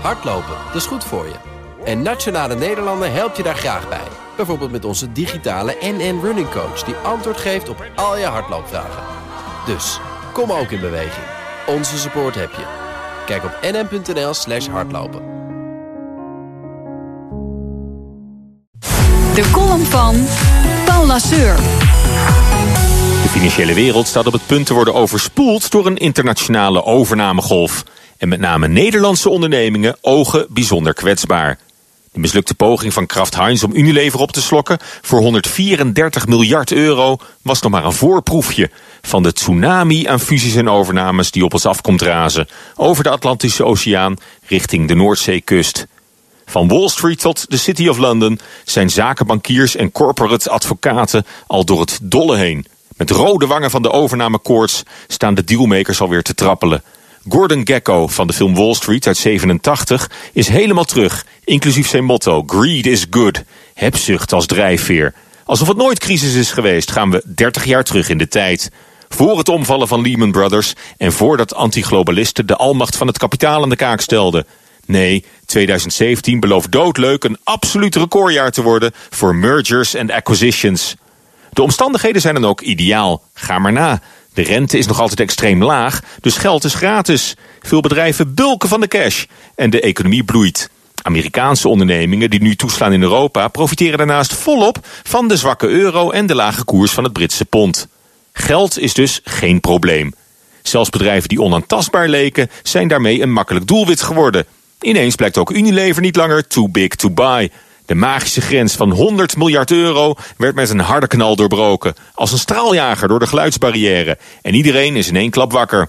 Hardlopen, dat is goed voor je. En Nationale Nederlanden helpt je daar graag bij. Bijvoorbeeld met onze digitale NN Running Coach... die antwoord geeft op al je hardloopvragen. Dus, kom ook in beweging. Onze support heb je. Kijk op nn.nl slash hardlopen. De column van Paul Lasseur. De financiële wereld staat op het punt te worden overspoeld door een internationale overnamegolf. En met name Nederlandse ondernemingen ogen bijzonder kwetsbaar. De mislukte poging van Kraft Heinz om Unilever op te slokken voor 134 miljard euro was nog maar een voorproefje van de tsunami aan fusies en overnames die op ons afkomt razen over de Atlantische Oceaan richting de Noordzeekust. Van Wall Street tot de City of London zijn zakenbankiers en corporate advocaten al door het dolle heen. Met rode wangen van de overnamekoorts staan de dealmakers alweer te trappelen. Gordon Gekko van de film Wall Street uit 87 is helemaal terug, inclusief zijn motto Greed is good, hebzucht als drijfveer. Alsof het nooit crisis is geweest, gaan we 30 jaar terug in de tijd. Voor het omvallen van Lehman Brothers en voordat antiglobalisten de almacht van het kapitaal aan de kaak stelden. Nee, 2017 belooft doodleuk een absoluut recordjaar te worden voor mergers en acquisitions. De omstandigheden zijn dan ook ideaal. Ga maar na. De rente is nog altijd extreem laag, dus geld is gratis. Veel bedrijven bulken van de cash en de economie bloeit. Amerikaanse ondernemingen die nu toeslaan in Europa profiteren daarnaast volop van de zwakke euro en de lage koers van het Britse pond. Geld is dus geen probleem. Zelfs bedrijven die onaantastbaar leken zijn daarmee een makkelijk doelwit geworden. Ineens blijkt ook Unilever niet langer too big to buy. De magische grens van 100 miljard euro werd met een harde knal doorbroken. Als een straaljager door de geluidsbarrière. En iedereen is in één klap wakker.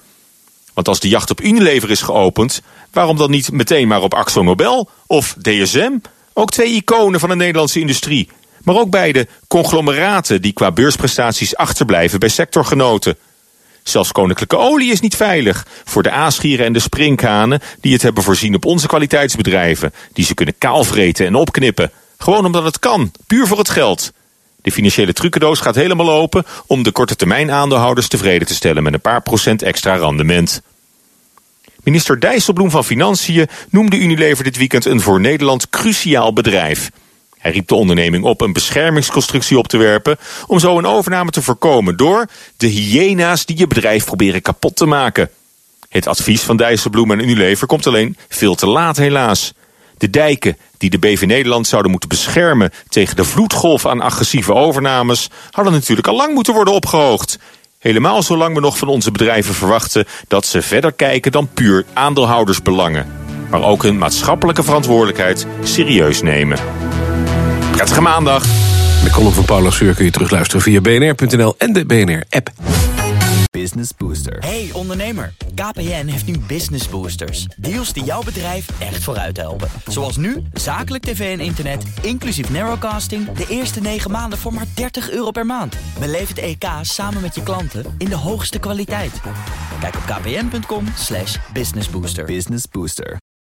Want als de jacht op Unilever is geopend, waarom dan niet meteen maar op Axo Nobel of DSM? Ook twee iconen van de Nederlandse industrie. Maar ook beide conglomeraten die qua beursprestaties achterblijven bij sectorgenoten. Zelfs koninklijke olie is niet veilig voor de aasgieren en de sprinkhanen die het hebben voorzien op onze kwaliteitsbedrijven, die ze kunnen kaalvreten en opknippen. Gewoon omdat het kan, puur voor het geld. De financiële trucendoos gaat helemaal open om de korte termijn aandeelhouders tevreden te stellen met een paar procent extra rendement. Minister Dijsselbloem van Financiën noemde Unilever dit weekend een voor Nederland cruciaal bedrijf. Hij riep de onderneming op een beschermingsconstructie op te werpen om zo een overname te voorkomen door de hyena's die je bedrijf proberen kapot te maken. Het advies van Dijsselbloem en Unilever komt alleen veel te laat helaas. De dijken die de BV Nederland zouden moeten beschermen tegen de vloedgolf aan agressieve overnames hadden natuurlijk al lang moeten worden opgehoogd. Helemaal zolang we nog van onze bedrijven verwachten dat ze verder kijken dan puur aandeelhoudersbelangen. Maar ook hun maatschappelijke verantwoordelijkheid serieus nemen. Prettige maandag. De column van Paula Seur kun je terugluisteren via bnr.nl en de BNR-app. Business Booster. Hey ondernemer, KPN heeft nu Business Boosters. Deals die jouw bedrijf echt vooruit helpen. Zoals nu, zakelijk tv en internet, inclusief narrowcasting... de eerste 9 maanden voor maar 30 euro per maand. Beleef het EK samen met je klanten in de hoogste kwaliteit. Kijk op kpn.com businessbooster. Business Booster.